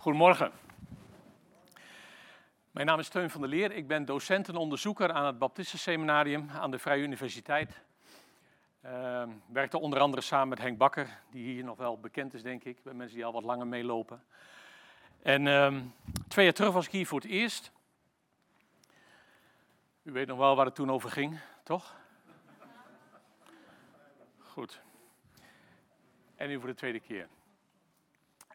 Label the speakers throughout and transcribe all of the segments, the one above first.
Speaker 1: Goedemorgen. Mijn naam is Teun van der Leer. Ik ben docent en onderzoeker aan het Baptistenseminarium aan de Vrije Universiteit. Uh, werkte onder andere samen met Henk Bakker, die hier nog wel bekend is, denk ik, bij mensen die al wat langer meelopen. En uh, twee jaar terug was ik hier voor het eerst. U weet nog wel waar het toen over ging, toch? Goed. En nu voor de tweede keer.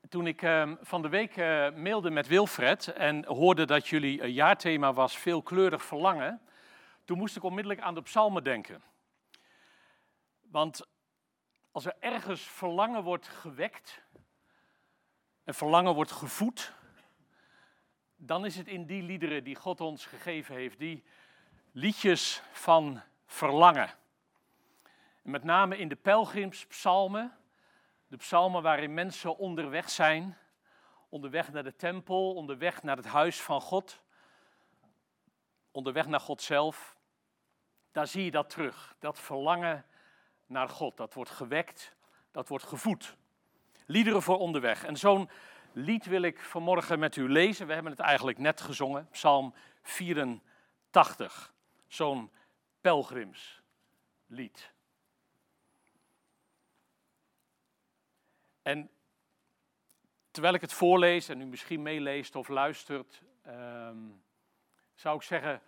Speaker 1: Toen ik uh, van de week uh, mailde met Wilfred en hoorde dat jullie uh, jaarthema was veelkleurig verlangen, toen moest ik onmiddellijk aan de psalmen denken. Want als er ergens verlangen wordt gewekt en verlangen wordt gevoed, dan is het in die liederen die God ons gegeven heeft, die liedjes van verlangen. En met name in de pelgrimspsalmen, de psalmen waarin mensen onderweg zijn, onderweg naar de tempel, onderweg naar het huis van God, onderweg naar God zelf. Daar zie je dat terug, dat verlangen naar God. Dat wordt gewekt, dat wordt gevoed. Liederen voor onderweg. En zo'n lied wil ik vanmorgen met u lezen. We hebben het eigenlijk net gezongen, Psalm 84. Zo'n pelgrimslied. En terwijl ik het voorlees en u misschien meeleest of luistert, um, zou ik zeggen,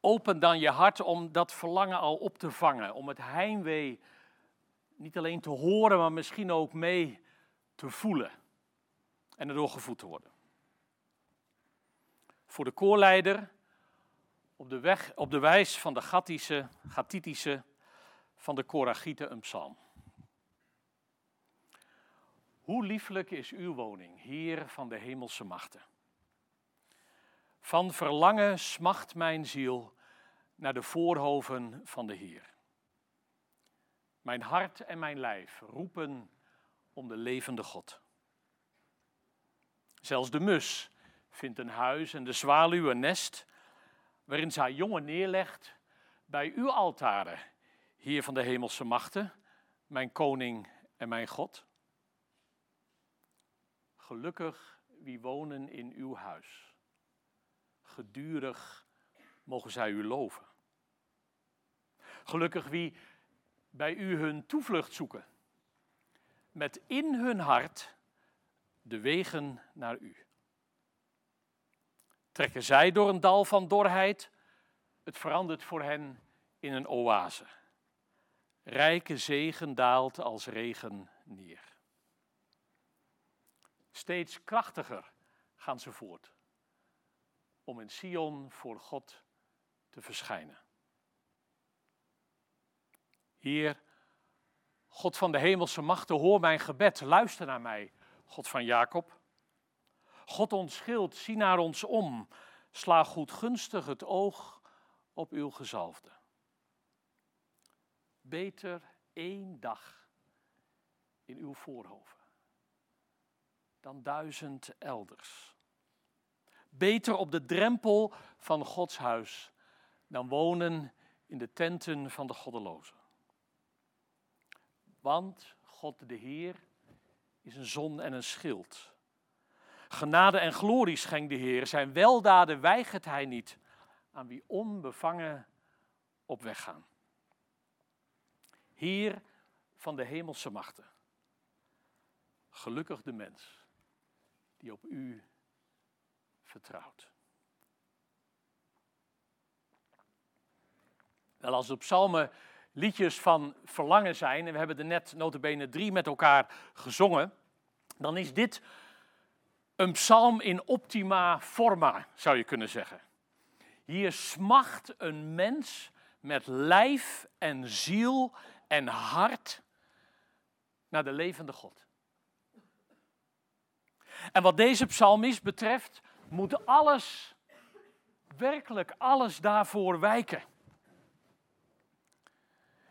Speaker 1: open dan je hart om dat verlangen al op te vangen, om het heimwee niet alleen te horen, maar misschien ook mee te voelen en erdoor gevoed te worden. Voor de koorleider op de, weg, op de wijs van de Gattische, Gatitische, van de Koragieten een psalm. Hoe lieflijk is uw woning, Heer van de hemelse machten. Van verlangen smacht mijn ziel naar de voorhoven van de Heer. Mijn hart en mijn lijf roepen om de levende God. Zelfs de mus vindt een huis en de zwaluw een nest, waarin zij jongen neerlegt bij uw altaren, Heer van de hemelse machten, mijn koning en mijn God. Gelukkig wie wonen in uw huis. Gedurig mogen zij u loven. Gelukkig wie bij u hun toevlucht zoeken. Met in hun hart de wegen naar u. Trekken zij door een dal van dorheid, het verandert voor hen in een oase. Rijke zegen daalt als regen neer. Steeds krachtiger gaan ze voort om in Sion voor God te verschijnen. Heer, God van de hemelse machten, hoor mijn gebed, luister naar mij, God van Jacob. God ons schild, zie naar ons om, sla goedgunstig het oog op uw gezalfde. Beter één dag in uw voorhoven dan duizend elders. Beter op de drempel van Gods huis dan wonen in de tenten van de goddelozen. Want God de Heer is een zon en een schild. Genade en glorie schenkt de Heer. Zijn weldaden weigert hij niet aan wie onbevangen op weg gaan. Heer van de hemelse machten. Gelukkig de mens die op u vertrouwt. Wel, als de psalmen liedjes van verlangen zijn, en we hebben er net notabene drie met elkaar gezongen, dan is dit een psalm in optima forma, zou je kunnen zeggen. Hier smacht een mens met lijf en ziel en hart naar de levende God. En wat deze psalmist betreft, moet alles, werkelijk alles daarvoor wijken.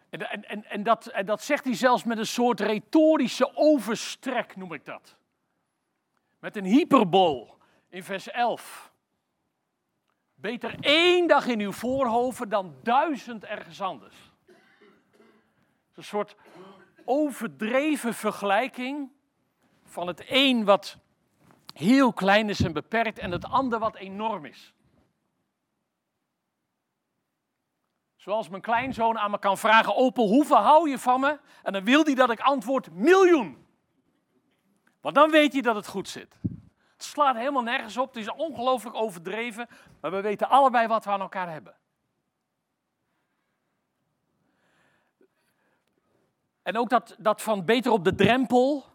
Speaker 1: En, en, en, dat, dat zegt hij zelfs met een soort retorische overstrek, noem ik dat. Met een hyperbol in vers 11. Beter één dag in uw voorhoven dan duizend ergens anders. Een soort overdreven vergelijking van het een wat heel klein is en beperkt en het ander wat enorm is. Zoals mijn kleinzoon aan me kan vragen: Opel, hoeveel hou je van me? En dan wil hij dat ik antwoord: miljoen. Want dan weet hij dat het goed zit. Het slaat helemaal nergens op, het is ongelooflijk overdreven, maar we weten allebei wat we aan elkaar hebben. En ook dat, dat van beter op de drempel,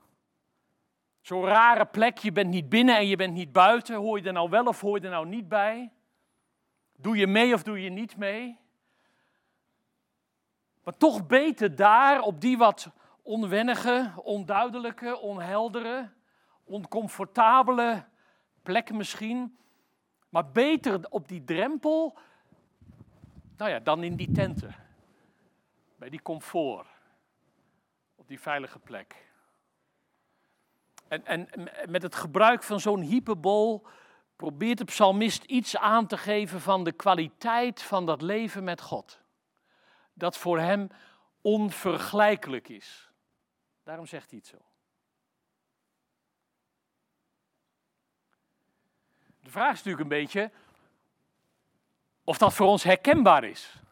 Speaker 1: zo'n rare plek, je bent niet binnen en je bent niet buiten, hoor je er nou wel of hoor je er nou niet bij? Doe je mee of doe je niet mee? Maar toch beter daar, op die wat onwennige, onduidelijke, onheldere, oncomfortabele plek misschien. Maar beter op die drempel, nou ja, dan in die tenten. Bij die comfort. Op die veilige plek. En, en met het gebruik van zo'n hyperbol probeert de psalmist iets aan te geven van de kwaliteit van dat leven met God dat voor hem onvergelijkelijk is. Daarom zegt hij het zo. De vraag is natuurlijk een beetje of dat voor ons herkenbaar is.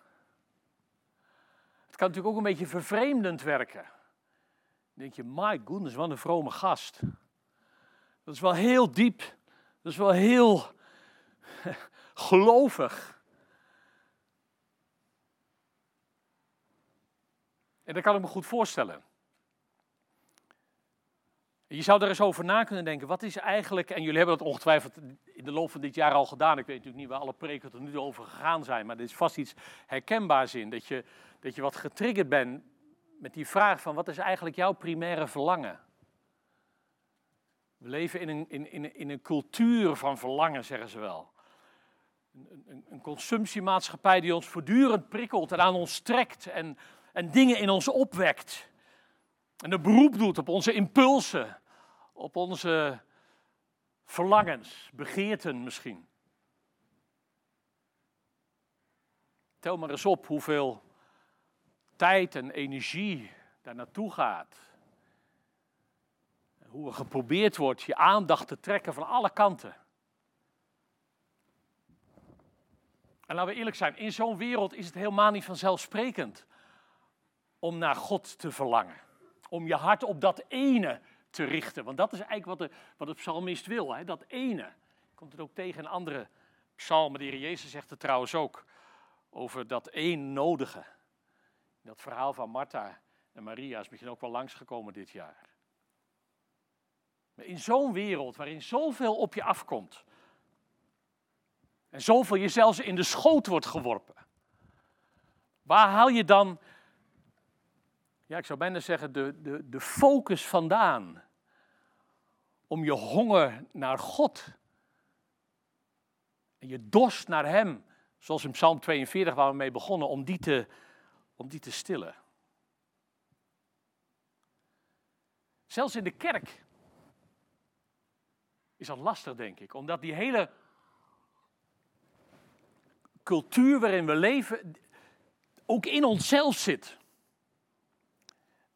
Speaker 1: Het kan natuurlijk ook een beetje vervreemdend werken. Denk je, my goodness, wat een vrome gast. Dat is wel heel diep. Dat is wel heel gelovig. En dat kan ik me goed voorstellen. Je zou er eens over na kunnen denken. Wat is eigenlijk, en jullie hebben dat ongetwijfeld in de loop van dit jaar al gedaan. Ik weet natuurlijk niet waar alle preken er nu over gegaan zijn. Maar er is vast iets herkenbaars in. Dat je, dat je wat getriggerd bent met die vraag van wat is eigenlijk jouw primaire verlangen? We leven in een, in, in, in een cultuur van verlangen, zeggen ze wel. Een, een, een consumptiemaatschappij die ons voortdurend prikkelt en aan ons trekt. En en dingen in ons opwekt. En een beroep doet op onze impulsen, op onze verlangens, begeerten misschien. Tel maar eens op hoeveel tijd en energie daar naartoe gaat. Hoe er geprobeerd wordt je aandacht te trekken van alle kanten. En laten we eerlijk zijn, in zo'n wereld is het helemaal niet vanzelfsprekend om naar God te verlangen. Om je hart op dat ene te richten. Want dat is eigenlijk wat de, wat de psalmist wil, hè? dat ene. Komt het ook tegen in andere psalmen. De Heer Jezus zegt het trouwens ook over dat één nodige. Dat verhaal van Martha en Maria is misschien ook wel langsgekomen dit jaar. Maar in zo'n wereld waarin zoveel op je afkomt. En zoveel je zelfs in de schoot wordt geworpen. Waar haal je dan ja, ik zou bijna zeggen, de, de, de focus vandaan. Om je honger naar God. En je dorst naar Hem, zoals in Psalm 42 waar we mee begonnen, om die te, om die te stillen. Zelfs in de kerk is dat lastig, denk ik, omdat die hele cultuur waarin we leven ook in onszelf zit.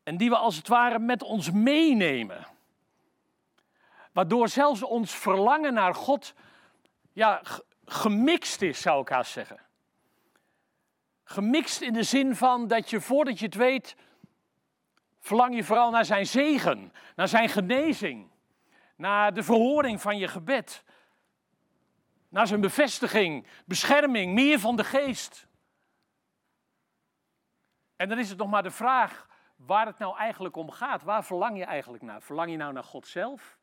Speaker 1: En die we als het ware met ons meenemen. Waardoor zelfs ons verlangen naar God ja, gemixt is, zou ik haast zeggen. Gemixt in de zin van dat je voordat je het weet, verlang je vooral naar zijn zegen, naar zijn genezing, naar de verhoring van je gebed, naar zijn bevestiging, bescherming, meer van de geest. En dan is het nog maar de vraag waar het nou eigenlijk om gaat. Waar verlang je eigenlijk naar? Verlang je nou naar God zelf?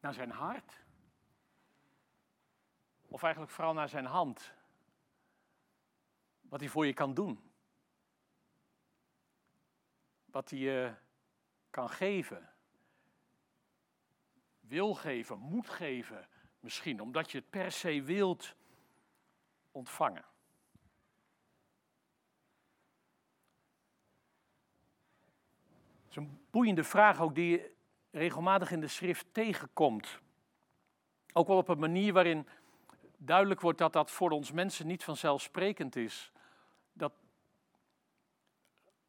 Speaker 1: Naar zijn hart? Of eigenlijk vooral naar zijn hand? Wat hij voor je kan doen? Wat hij je kan geven? Wil geven, moet geven misschien, omdat je het per se wilt ontvangen. is een boeiende vraag ook die je regelmatig in de schrift tegenkomt. Ook wel op een manier waarin duidelijk wordt dat dat voor ons mensen niet vanzelfsprekend is.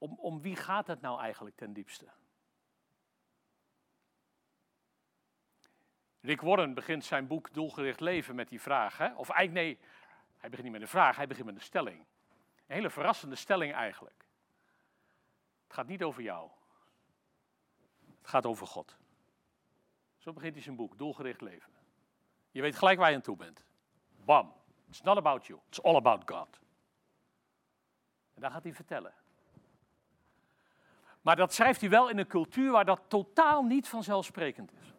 Speaker 1: Om, om wie gaat het nou eigenlijk ten diepste? Rick Warren begint zijn boek Doelgericht Leven met die vraag. Hè? Of eigenlijk nee, hij begint niet met een vraag, hij begint met een stelling. Een hele verrassende stelling eigenlijk. Het gaat niet over jou. Het gaat over God. Zo begint hij zijn boek, Doelgericht Leven. Je weet gelijk waar je aan toe bent. Bam. It's not about you. It's all about God. En daar gaat hij vertellen. Maar dat schrijft hij wel in een cultuur waar dat totaal niet vanzelfsprekend is.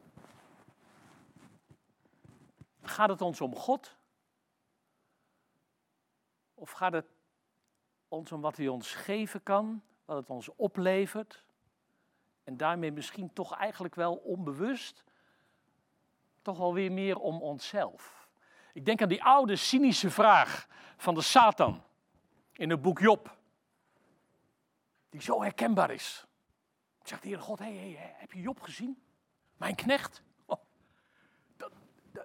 Speaker 1: Gaat het ons om God? Of gaat het ons om wat hij ons geven kan, wat het ons oplevert? En daarmee misschien toch eigenlijk wel onbewust, toch wel weer meer om onszelf. Ik denk aan die oude cynische vraag van de Satan in het boek Job die zo herkenbaar is. Zegt de Heer God, hey, heb je Job gezien? Mijn knecht? Oh, dat,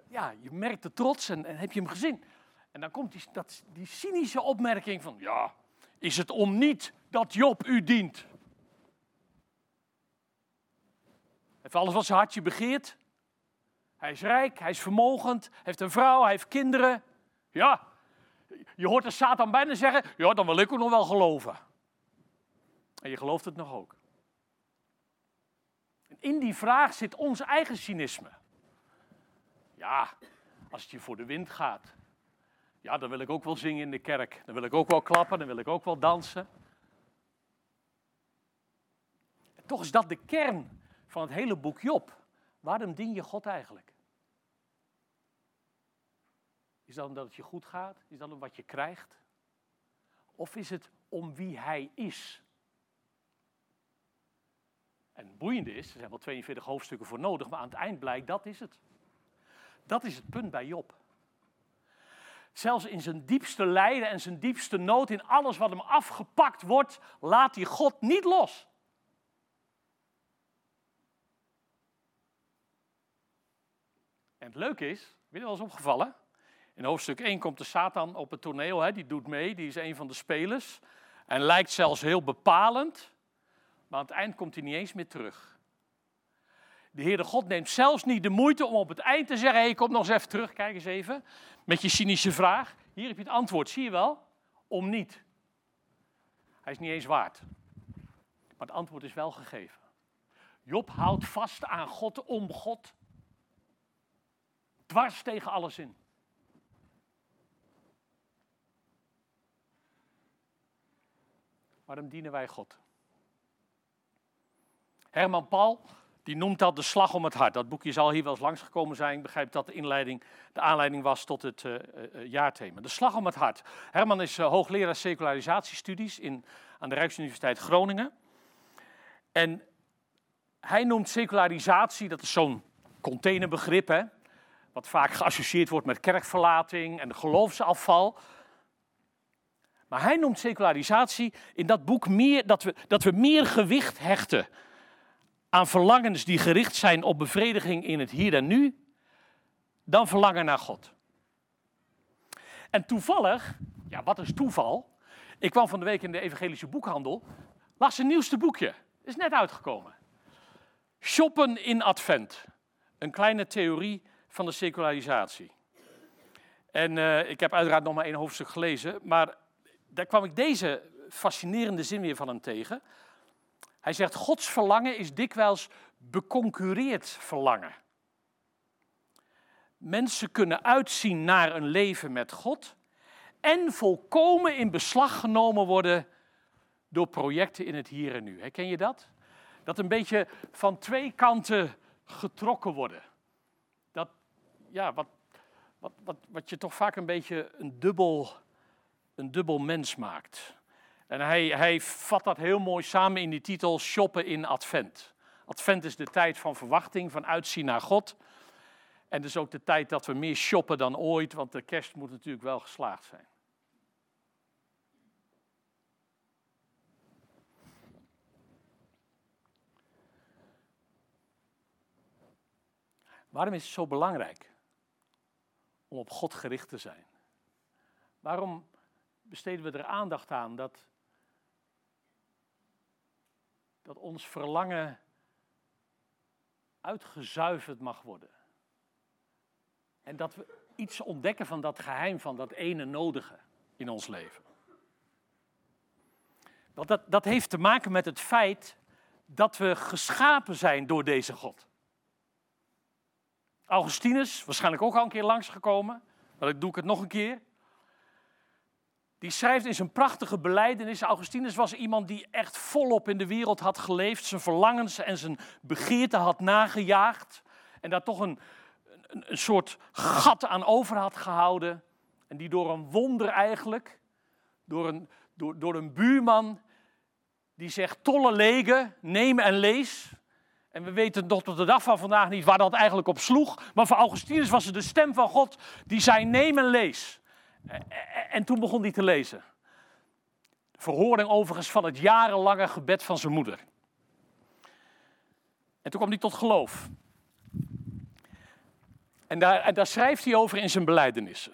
Speaker 1: ja, je merkt de trots en, heb je hem gezien? En dan komt die, dat, die cynische opmerking van, ja, is het om niet dat Job u dient? Heeft alles wat zijn hartje begeert. Hij is rijk, hij is vermogend, heeft een vrouw, hij heeft kinderen. Ja, je hoort de Satan bijna zeggen, ja, dan wil ik ook nog wel geloven. En je gelooft het nog ook. In die vraag zit ons eigen cynisme. Ja, als het je voor de wind gaat, ja, dan wil ik ook wel zingen in de kerk. Dan wil ik ook wel klappen, dan wil ik ook wel dansen. En toch is dat de kern van het hele boek Job. Waarom dien je God eigenlijk? Is dat omdat het je goed gaat? Is dat om wat je krijgt? Of is het om wie hij is? En het boeiende is, er zijn wel 42 hoofdstukken voor nodig, maar aan het eind blijkt dat is het. Dat is het punt bij Job. Zelfs in zijn diepste lijden en zijn diepste nood, in alles wat hem afgepakt wordt, laat hij God niet los. En het leuke is, weet je wel eens opgevallen? In hoofdstuk 1 komt de Satan op het toneel, hè, die doet mee, die is een van de spelers. En lijkt zelfs heel bepalend. Maar aan het eind komt hij niet eens meer terug. De Heere God neemt zelfs niet de moeite om op het eind te zeggen: hey, kom nog eens even terug, kijk eens even. Met je cynische vraag. Hier heb je het antwoord, zie je wel? Om niet. Hij is niet eens waard. Maar het antwoord is wel gegeven. Job houdt vast aan God om God. Dwars tegen alles in. Waarom dienen wij God? Herman Paul, die noemt dat de slag om het hart. Dat boekje zal hier wel eens langsgekomen zijn. Ik begrijp dat de, inleiding, de aanleiding was tot het uh, jaarthema. De slag om het hart. Herman is hoogleraar secularisatiestudies in, aan de Rijksuniversiteit Groningen. En hij noemt secularisatie, dat is zo'n containerbegrip, hè, wat vaak geassocieerd wordt met kerkverlating en geloofsafval. Maar hij noemt secularisatie in dat boek meer, dat, we, dat we meer gewicht hechten aan verlangens die gericht zijn op bevrediging in het hier en nu, dan verlangen naar God. En toevallig, ja, wat is toeval? Ik kwam van de week in de evangelische boekhandel, las zijn nieuwste boekje, is net uitgekomen. Shoppen in Advent, een kleine theorie van de secularisatie. En uh, ik heb uiteraard nog maar één hoofdstuk gelezen, maar daar kwam ik deze fascinerende zin weer van hem tegen. Hij zegt, Gods verlangen is dikwijls beconcureerd verlangen. Mensen kunnen uitzien naar een leven met God en volkomen in beslag genomen worden door projecten in het hier en nu. Herken je dat? Dat een beetje van twee kanten getrokken worden. Dat, ja, wat, wat, wat, wat je toch vaak een beetje een dubbel, een dubbel mens maakt. En hij, hij vat dat heel mooi samen in die titel Shoppen in Advent. Advent is de tijd van verwachting, van uitzien naar God. En is ook de tijd dat we meer shoppen dan ooit, want de kerst moet natuurlijk wel geslaagd zijn. Waarom is het zo belangrijk om op God gericht te zijn? Waarom besteden we er aandacht aan dat dat ons verlangen uitgezuiverd mag worden. En dat we iets ontdekken van dat geheim van dat ene nodige in ons leven. Want dat, dat heeft te maken met het feit dat we geschapen zijn door deze God. Augustinus, waarschijnlijk ook al een keer langsgekomen, maar dan doe ik het nog een keer. Die schrijft in zijn prachtige beleidenis. Augustinus was iemand die echt volop in de wereld had geleefd, zijn verlangens en zijn begeerten had nagejaagd. En daar toch een, een, een soort gat aan over had gehouden. En die door een wonder eigenlijk, door een, door, door een buurman die zegt: Tolle legen, neem en lees. En we weten nog tot de dag van vandaag niet waar dat eigenlijk op sloeg. Maar voor Augustinus was het de stem van God die zei: Neem en lees. En toen begon hij te lezen. Verhoring overigens van het jarenlange gebed van zijn moeder. En toen kwam hij tot geloof. En daar, en daar schrijft hij over in zijn belijdenissen.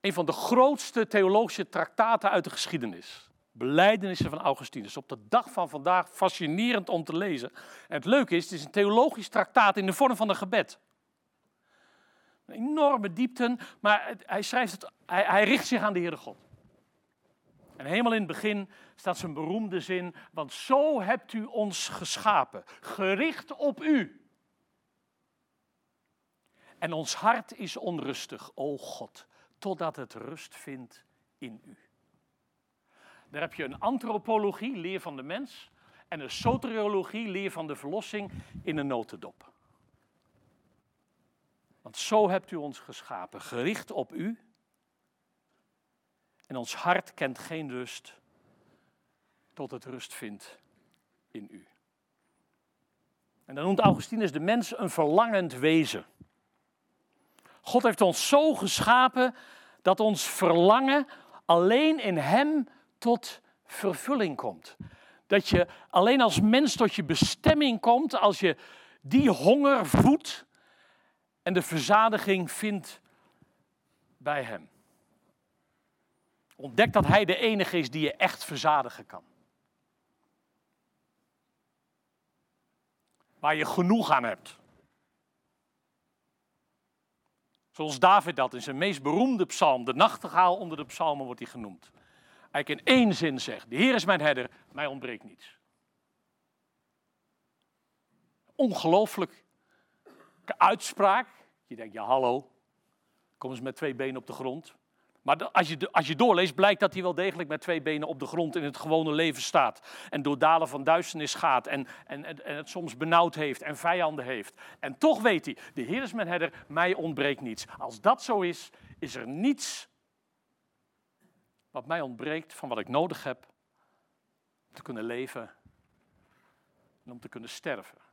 Speaker 1: Een van de grootste theologische traktaten uit de geschiedenis. Belijdenissen van Augustinus. Op de dag van vandaag fascinerend om te lezen. En het leuke is, het is een theologisch traktaat in de vorm van een gebed. Enorme diepten, maar hij, schrijft het, hij, hij richt zich aan de Heere God. En helemaal in het begin staat zijn beroemde zin, want zo hebt u ons geschapen, gericht op u. En ons hart is onrustig, o God, totdat het rust vindt in u. Daar heb je een antropologie, leer van de mens, en een soteriologie, leer van de verlossing, in een notendop. Want zo hebt u ons geschapen, gericht op u. En ons hart kent geen rust tot het rust vindt in u. En dan noemt Augustinus de mens een verlangend wezen. God heeft ons zo geschapen dat ons verlangen alleen in Hem tot vervulling komt. Dat je alleen als mens tot je bestemming komt als je die honger voedt en de verzadiging vindt bij Hem. Ontdek dat Hij de enige is die je echt verzadigen kan. Waar je genoeg aan hebt. Zoals David dat in zijn meest beroemde psalm, de nachtegaal onder de psalmen wordt hij genoemd. Hij in één zin zegt, de Heer is mijn herder, mij ontbreekt niets. Ongelooflijk uitspraak. Je denkt, ja hallo, kom eens met twee benen op de grond. Maar als je, als je doorleest, blijkt dat hij wel degelijk met twee benen op de grond in het gewone leven staat. En door dalen van duisternis gaat en, en, en het soms benauwd heeft en vijanden heeft. En toch weet hij, de Heer is mijn herder, mij ontbreekt niets. Als dat zo is, is er niets wat mij ontbreekt van wat ik nodig heb om te kunnen leven en om te kunnen sterven.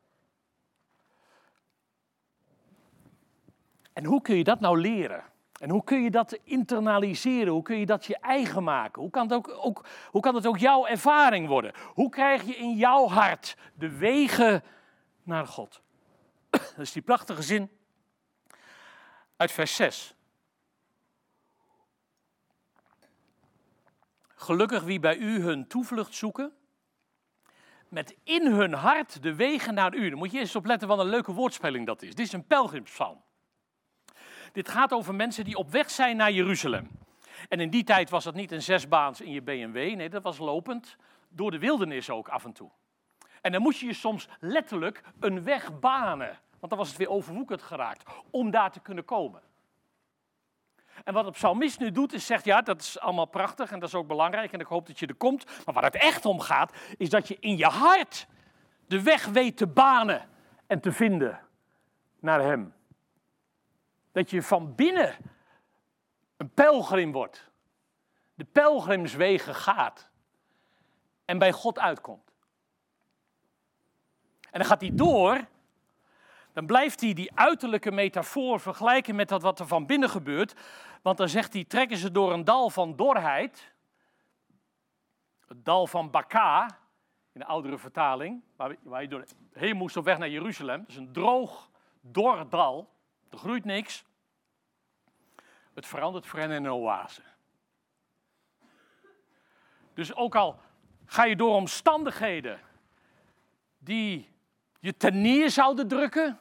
Speaker 1: En hoe kun je dat nou leren? En hoe kun je dat internaliseren? Hoe kun je dat je eigen maken? Hoe kan het ook, ook, hoe kan ook jouw ervaring worden? Hoe krijg je in jouw hart de wegen naar God? Dat is die prachtige zin uit vers 6. Gelukkig wie bij u hun toevlucht zoeken, met in hun hart de wegen naar u. Dan moet je eens opletten wat een leuke woordspeling dat is. Dit is een pelgrimspsalm. Dit gaat over mensen die op weg zijn naar Jeruzalem. En in die tijd was dat niet een zesbaans in je BMW, nee, dat was lopend door de wildernis ook af en toe. En dan moest je je soms letterlijk een weg banen, want dan was het weer overwoekerd geraakt, om daar te kunnen komen. En wat de psalmist nu doet, is zegt, ja, dat is allemaal prachtig en dat is ook belangrijk en ik hoop dat je er komt. Maar waar het echt om gaat, is dat je in je hart de weg weet te banen en te vinden naar Hem. Dat je van binnen een pelgrim wordt. De pelgrimswegen gaat. En bij God uitkomt. En dan gaat hij door dan blijft hij die uiterlijke metafoor vergelijken met dat wat er van binnen gebeurt. Want dan zegt hij, trekken ze door een dal van dorheid, het dal van Baka, in de oudere vertaling, waar, waar je doorheen moest op weg naar Jeruzalem. Dat is een droog, dor dal, er groeit niks. Het verandert voor hen in een oase. Dus ook al ga je door omstandigheden die je ten neer zouden drukken,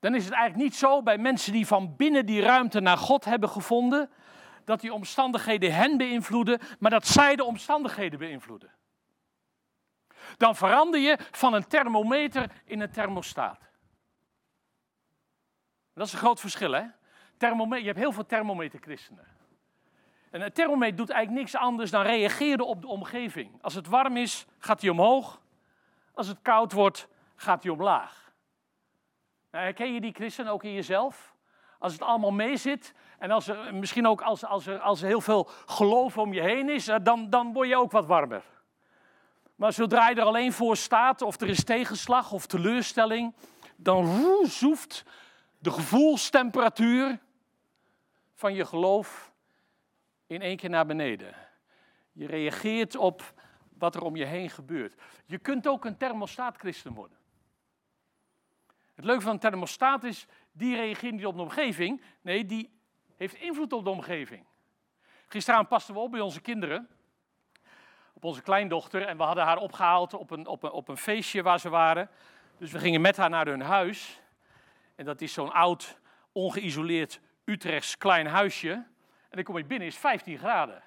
Speaker 1: dan is het eigenlijk niet zo bij mensen die van binnen die ruimte naar God hebben gevonden, dat die omstandigheden hen beïnvloeden, maar dat zij de omstandigheden beïnvloeden. Dan verander je van een thermometer in een thermostaat. Dat is een groot verschil, hè? Je hebt heel veel thermometerchristenen. En een thermometer doet eigenlijk niks anders dan reageren op de omgeving. Als het warm is, gaat hij omhoog. Als het koud wordt, gaat hij omlaag. Nou, herken je die christen ook in jezelf? Als het allemaal meezit en als er, misschien ook als, als, er, als er heel veel geloof om je heen is, eh, dan, dan word je ook wat warmer. Maar zodra je er alleen voor staat, of er is tegenslag of teleurstelling, dan zoeft de gevoelstemperatuur van je geloof in één keer naar beneden. Je reageert op wat er om je heen gebeurt. Je kunt ook een thermostaat-christen worden. Het leuke van een thermostaat is, die reageert niet op de omgeving. Nee, die heeft invloed op de omgeving. Gisteravond pasten we op bij onze kinderen. Op onze kleindochter. En we hadden haar opgehaald op een, op een, op een feestje waar ze waren. Dus we gingen met haar naar hun huis. En dat is zo'n oud, ongeïsoleerd Utrechts klein huisje. En dan kom je binnen, is 15 graden.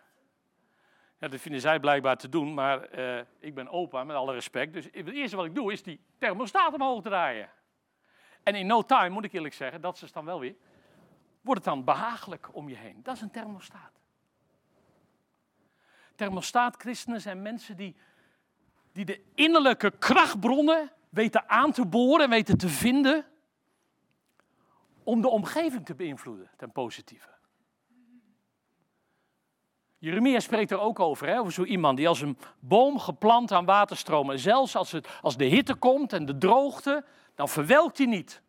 Speaker 1: Ja, dat vinden zij blijkbaar te doen, maar uh, ik ben opa, met alle respect. Dus het eerste wat ik doe, is die thermostaat omhoog draaien. En in no time, moet ik eerlijk zeggen, dat is dan wel weer, wordt het dan behagelijk om je heen. Dat is een thermostaat. Thermostaatchristenen zijn mensen die, die de innerlijke krachtbronnen weten aan te boren, weten te vinden, om de omgeving te beïnvloeden ten positieve. Jeremia spreekt er ook over, hè, over zo iemand die als een boom geplant aan waterstromen. Zelfs als, het, als de hitte komt en de droogte, dan verwelkt hij niet.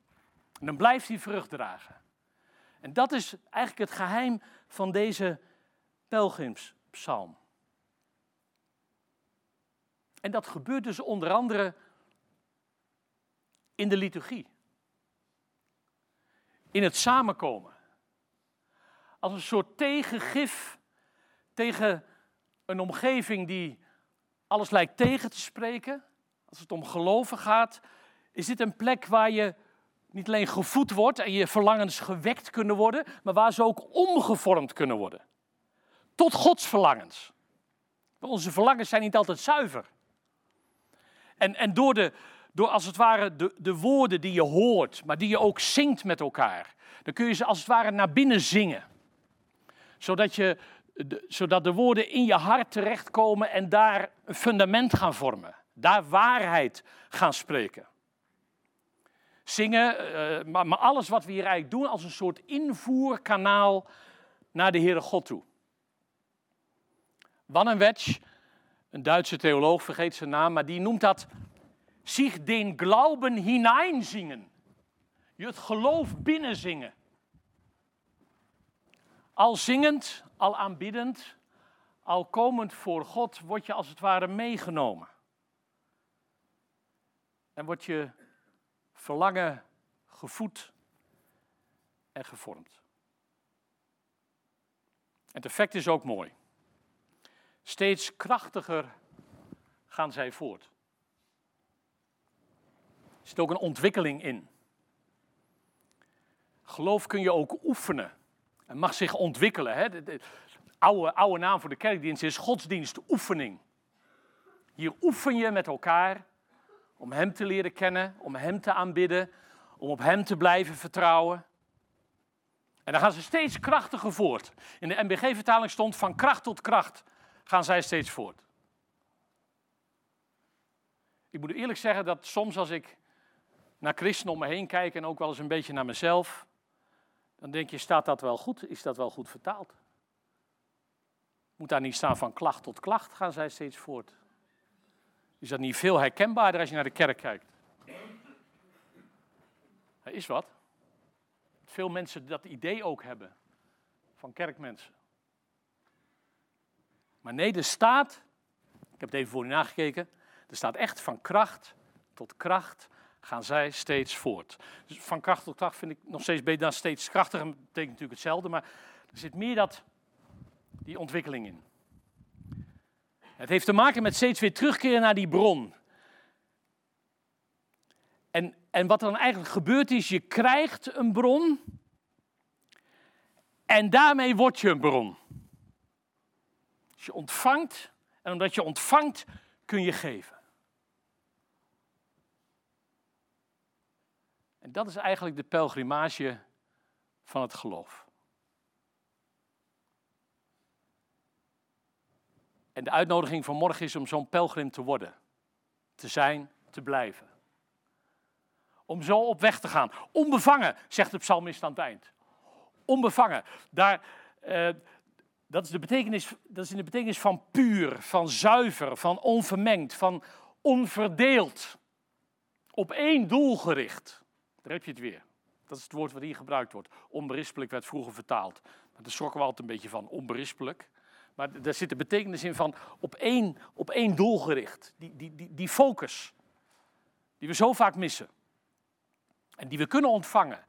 Speaker 1: En dan blijft hij vrucht dragen. En dat is eigenlijk het geheim van deze pelgrimspsalm. En dat gebeurt dus onder andere in de liturgie. In het samenkomen. Als een soort tegengif tegen een omgeving die alles lijkt tegen te spreken. Als het om geloven gaat, is dit een plek waar je niet alleen gevoed wordt en je verlangens gewekt kunnen worden, maar waar ze ook omgevormd kunnen worden. Tot Gods verlangens. Onze verlangens zijn niet altijd zuiver. En, en door, de, door als het ware de, de woorden die je hoort, maar die je ook zingt met elkaar, dan kun je ze als het ware naar binnen zingen. Zodat, je, de, zodat de woorden in je hart terechtkomen en daar een fundament gaan vormen. Daar waarheid gaan spreken zingen, maar, maar, alles wat we hier eigenlijk doen als een soort invoerkanaal naar de Heere God toe. Wannenwetsch, een Duitse theoloog, vergeet zijn naam, maar die noemt dat zich den Glauben hineinzingen. Je het geloof binnenzingen. Al zingend, al aanbiddend, al komend voor God, word je als het ware meegenomen. En word je verlangen gevoed en gevormd. Het effect is ook mooi. Steeds krachtiger gaan zij voort. Er zit ook een ontwikkeling in. Geloof kun je ook oefenen. En mag zich ontwikkelen. Hè? De, oude, oude naam voor de kerkdienst is godsdienstoefening. Hier oefen je met elkaar om Hem te leren kennen, om Hem te aanbidden, om op Hem te blijven vertrouwen. En dan gaan ze steeds krachtiger voort. In de MBG-vertaling stond van kracht tot kracht gaan zij steeds voort. Ik moet eerlijk zeggen dat soms als ik naar christenen om me heen kijk en ook wel eens een beetje naar mezelf, dan denk je, staat dat wel goed? Is dat wel goed vertaald? Moet daar niet staan van klacht tot klacht gaan zij steeds voort? Is dat niet veel herkenbaarder als je naar de kerk kijkt? Er is wat. Veel mensen dat idee ook hebben van kerkmensen. Maar nee, er staat, ik heb het even voor u nagekeken, er staat echt van kracht tot kracht gaan zij steeds voort. Dus van kracht tot kracht vind ik nog steeds beter dan steeds krachtiger. Dat betekent natuurlijk hetzelfde, maar er zit meer dat, die ontwikkeling in. Het heeft te maken met steeds weer terugkeren naar die bron. En, en wat er dan eigenlijk gebeurt is, je krijgt een bron en daarmee word je een bron. Dus je ontvangt en omdat je ontvangt kun je geven. En dat is eigenlijk de pelgrimage van het geloof. En de uitnodiging van morgen is om zo'n pelgrim te worden, te zijn, te blijven. Om zo op weg te gaan. Onbevangen, zegt de psalmist aan het eind. Onbevangen. Daar, eh, dat, is de betekenis, dat is in de betekenis van puur, van zuiver, van onvermengd, van onverdeeld. Op één doel gericht. Daar heb je het weer. Dat is het woord wat hier gebruikt wordt. Onberispelijk werd vroeger vertaald. Maar daar schrokken we altijd een beetje van, onberispelijk. Maar daar zit de betekenis in van op één, op één doel gericht. Die, die, die, die focus. Die we zo vaak missen. En die we kunnen ontvangen.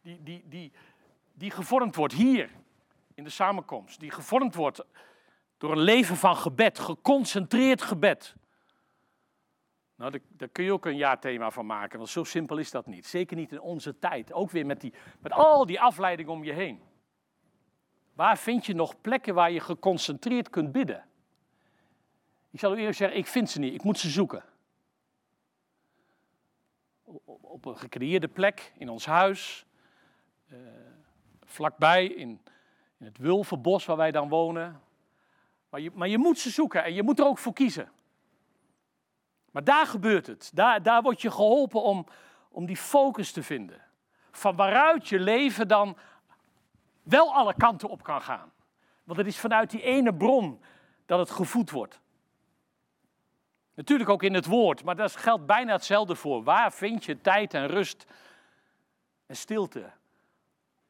Speaker 1: Die, die, die, die gevormd wordt hier in de samenkomst. Die gevormd wordt door een leven van gebed, geconcentreerd gebed. Nou, daar, kun je ook een jaarthema van maken, want zo simpel is dat niet. Zeker niet in onze tijd. Ook weer met, die, met al die afleiding om je heen. Waar vind je nog plekken waar je geconcentreerd kunt bidden? Ik zal u eerlijk zeggen, ik vind ze niet. Ik moet ze zoeken. Op een gecreëerde plek in ons huis, uh, vlakbij in, in het Wulvenbos waar wij dan wonen. Maar je, maar je moet ze zoeken en je moet er ook voor kiezen. Maar daar gebeurt het. Daar, daar je geholpen om, om die focus te vinden. Van waaruit je leven dan wel alle kanten op kan gaan. Want het is vanuit die ene bron dat het gevoed wordt. Natuurlijk ook in het woord, maar dat geldt bijna hetzelfde voor. Waar vind je tijd en rust en stilte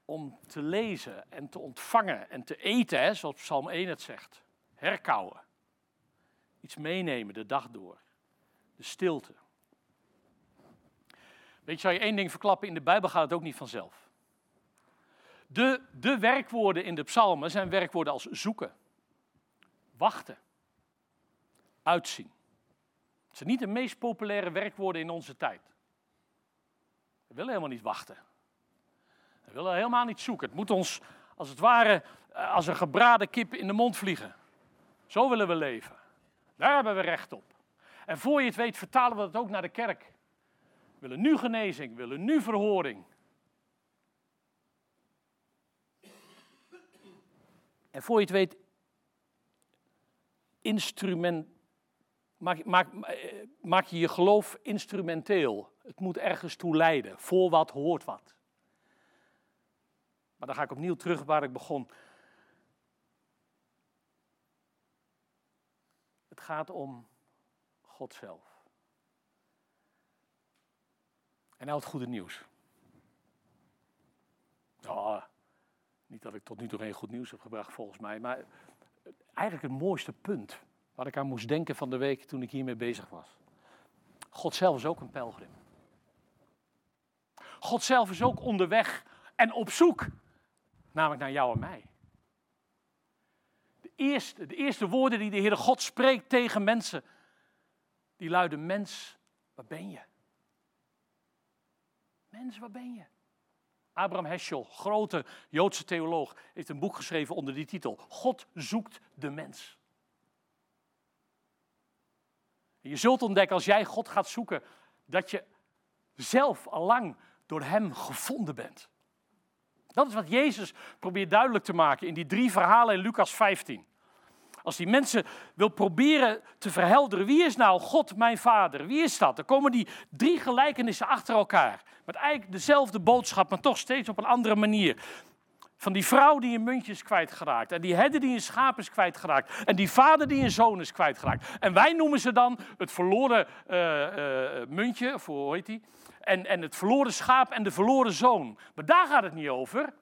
Speaker 1: om te lezen en te ontvangen en te eten, hè, zoals Psalm 1 het zegt. Herkauwen. Iets meenemen de dag door. Stilte. Weet je, zou je één ding verklappen, in de Bijbel gaat het ook niet vanzelf. De, de werkwoorden in de psalmen zijn werkwoorden als zoeken, wachten, uitzien. Het zijn niet de meest populaire werkwoorden in onze tijd. We willen helemaal niet wachten. We willen helemaal niet zoeken. Het moet ons, als het ware, eh, als een gebraden kip in de mond vliegen. Zo willen we leven. Daar hebben we recht op. En voor je het weet, vertalen we dat ook naar de kerk. We willen nu genezing, we willen nu verhoring. En voor je het weet, instrument, maak, maak, maak je je geloof instrumenteel. Het moet ergens toe leiden. Voor wat hoort wat. Maar dan ga ik opnieuw terug waar ik begon. Het gaat om God zelf. En nou het goede nieuws. Oh, niet dat ik tot nu toe geen goed nieuws heb gebracht volgens mij, maar eigenlijk het mooiste punt waar ik aan moest denken van de week toen ik hiermee bezig was. God zelf is ook een pelgrim. God zelf is ook onderweg en op zoek, namelijk naar jou en mij. De eerste, de eerste woorden die de Heere God spreekt tegen mensen, die luiden, mens, waar ben je? Mens, waar ben je? Abraham Heschel, grote Joodse theoloog, heeft een boek geschreven onder die titel: God zoekt de mens. je zult ontdekken als jij God gaat zoeken, dat je zelf allang door Hem gevonden bent. Dat is wat Jezus probeert duidelijk te maken in die drie verhalen in Lucas 15. Als die mensen wil proberen te verhelderen, wie is nou God mijn vader? Wie is dat? Dan komen die drie gelijkenissen achter elkaar. Met eigenlijk dezelfde boodschap, maar toch steeds op een andere manier. Van die vrouw die een muntje is kwijtgeraakt. En die herder die een schaap is kwijtgeraakt. En die vader die een zoon is kwijtgeraakt. En wij noemen ze dan het verloren uh, uh, muntje, of hoe heet die? En, en het verloren schaap en de verloren zoon. Maar daar gaat het niet over.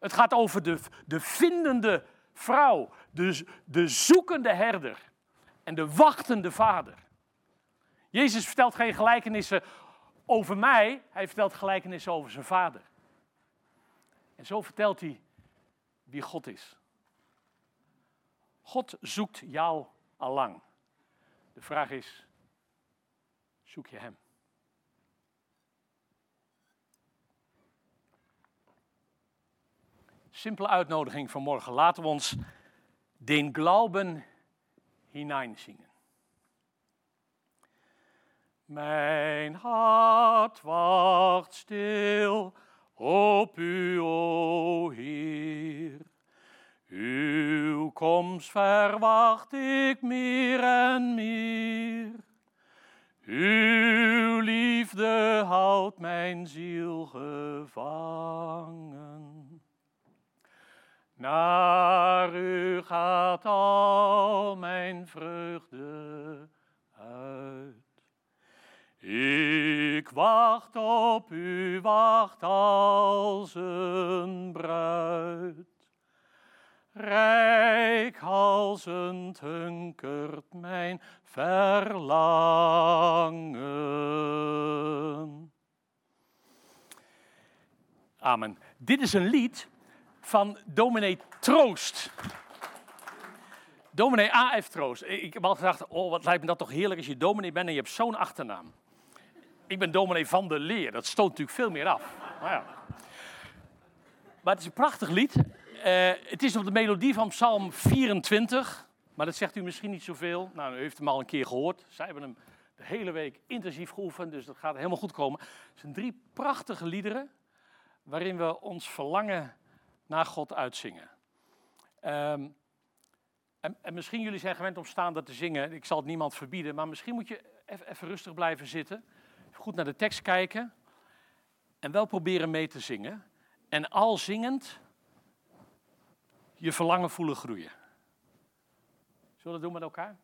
Speaker 1: Het gaat over de, de vindende vrouw, de, de zoekende herder en de wachtende vader. Jezus vertelt geen gelijkenissen over mij, hij vertelt gelijkenissen over zijn vader. En zo vertelt hij wie God is. God zoekt jou al lang. De vraag is, zoek je hem? Simpele uitnodiging van morgen. Laten we ons den Glauben hineinzingen. Mijn hart wacht stil op u, o Heer. Uw komst verwacht ik meer en meer. Uw liefde houdt mijn ziel gevangen. Naar u gaat al mijn vreugde uit. Ik wacht op u, wacht als een bruid. Rijkhalsend hunkert mijn verlangen. Amen. Dit is een lied van dominee Troost. Dominee A.F. Troost. Ik heb al gedacht, oh, wat lijkt me dat toch heerlijk als je dominee bent en je hebt zo'n achternaam. Ik ben dominee van de leer, dat stoot natuurlijk veel meer af. Maar, ja. maar het is een prachtig lied. Uh, het is op de melodie van Psalm 24, maar dat zegt u misschien niet zoveel. Nou, u heeft hem al een keer gehoord. Zij hebben hem de hele week intensief geoefend, dus dat gaat helemaal goed komen. Het zijn drie prachtige liederen waarin we ons verlangen naar God uitzingen. Um, en, en, misschien jullie zijn gewend om staande te zingen. Ik zal het niemand verbieden, maar misschien moet je even, even rustig blijven zitten. goed naar de tekst kijken. En wel proberen mee te zingen. En al zingend je verlangen voelen groeien. Zullen we dat doen met elkaar?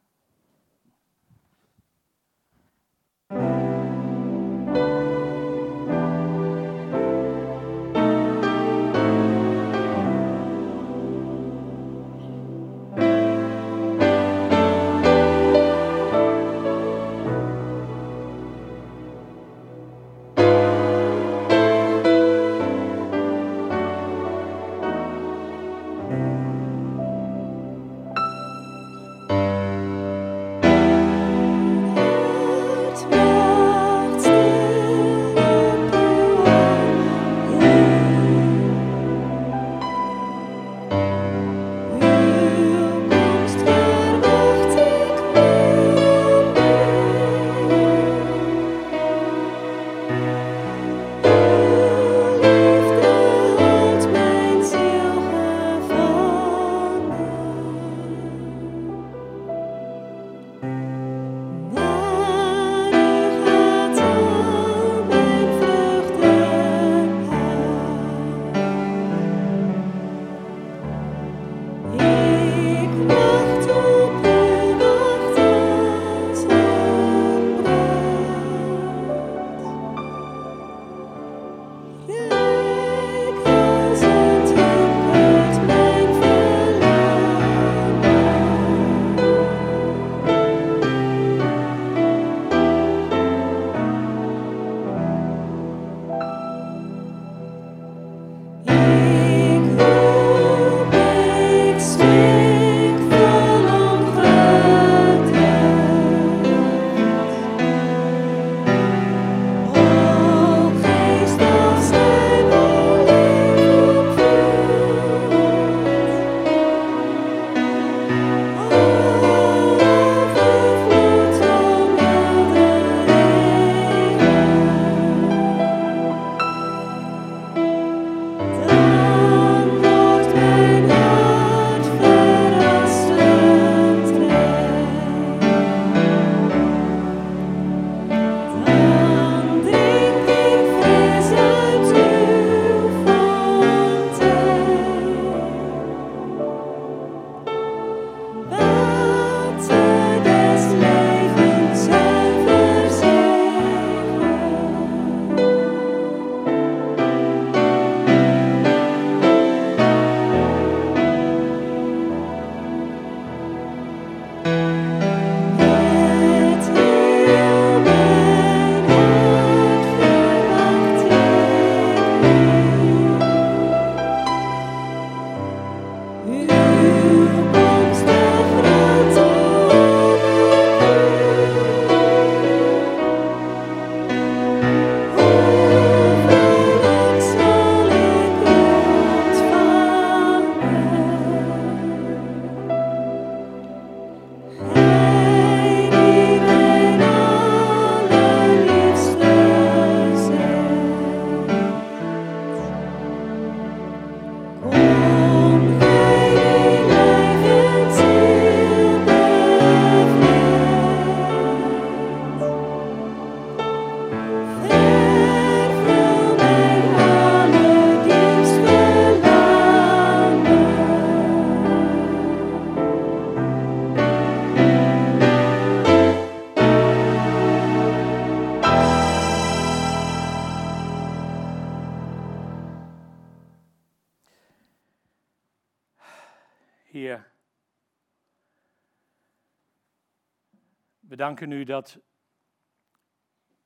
Speaker 1: Danken u dat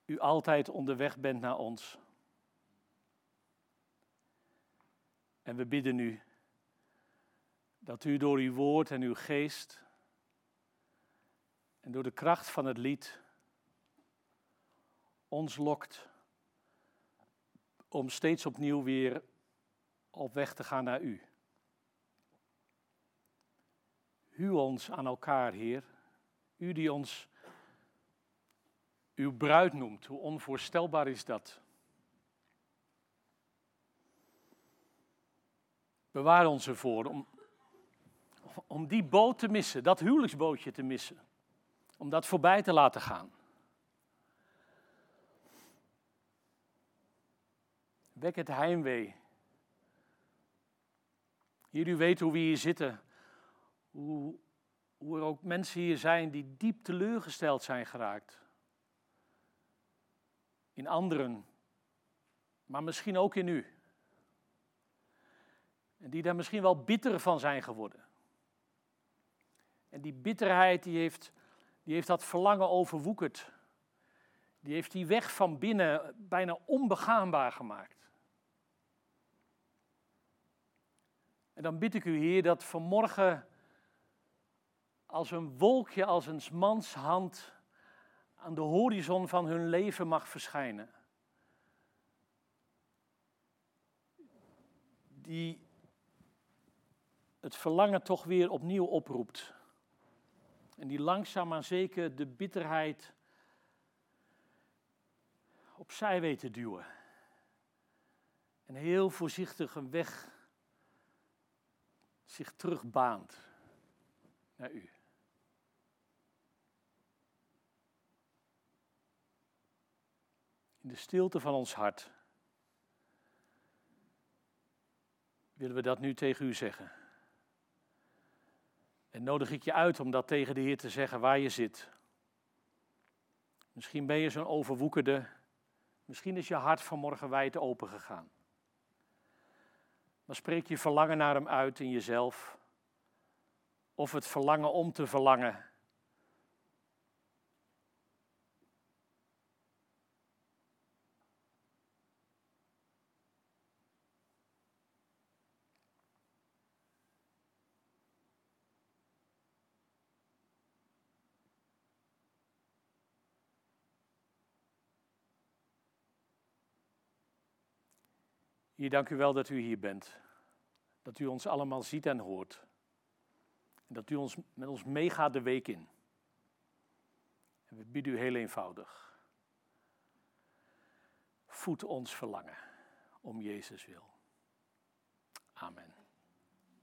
Speaker 1: u altijd onderweg bent naar ons. En we bidden u dat u door uw woord en uw geest en door de kracht van het lied ons lokt om steeds opnieuw weer op weg te gaan naar u. Huw ons aan elkaar, Heer. U die ons uw bruid noemt, hoe onvoorstelbaar is dat? Bewaar ons ervoor om, om die boot te missen, dat huwelijksbootje te missen. Om dat voorbij te laten gaan. Wek het heimwee. Hier, u weet hoe we hier zitten. Hoe, hoe er ook mensen hier zijn die diep teleurgesteld zijn geraakt. In anderen, maar misschien ook in u. En die daar misschien wel bitter van zijn geworden. En die bitterheid die heeft, die heeft dat verlangen overwoekerd. Die heeft die weg van binnen bijna onbegaanbaar gemaakt. En dan bid ik u, Heer, dat vanmorgen als een wolkje, als een mans hand aan de horizon van hun leven mag verschijnen. Die het verlangen toch weer opnieuw oproept. En die langzaam maar zeker de bitterheid opzij weet te duwen. En heel voorzichtig een weg zich terugbaant naar u. de stilte van ons hart willen we dat nu tegen u zeggen. En nodig ik je uit om dat tegen de Heer te zeggen waar je zit. Misschien ben je zo'n overwoekerde, misschien is je hart vanmorgen wijd open gegaan. Maar spreek je verlangen naar Hem uit in jezelf. Of het verlangen om te verlangen. Dank u wel dat u hier bent. Dat u ons allemaal ziet en hoort. En dat u ons, met ons meegaat de week in. En we bidden u heel eenvoudig. Voed ons verlangen om Jezus wil. Amen.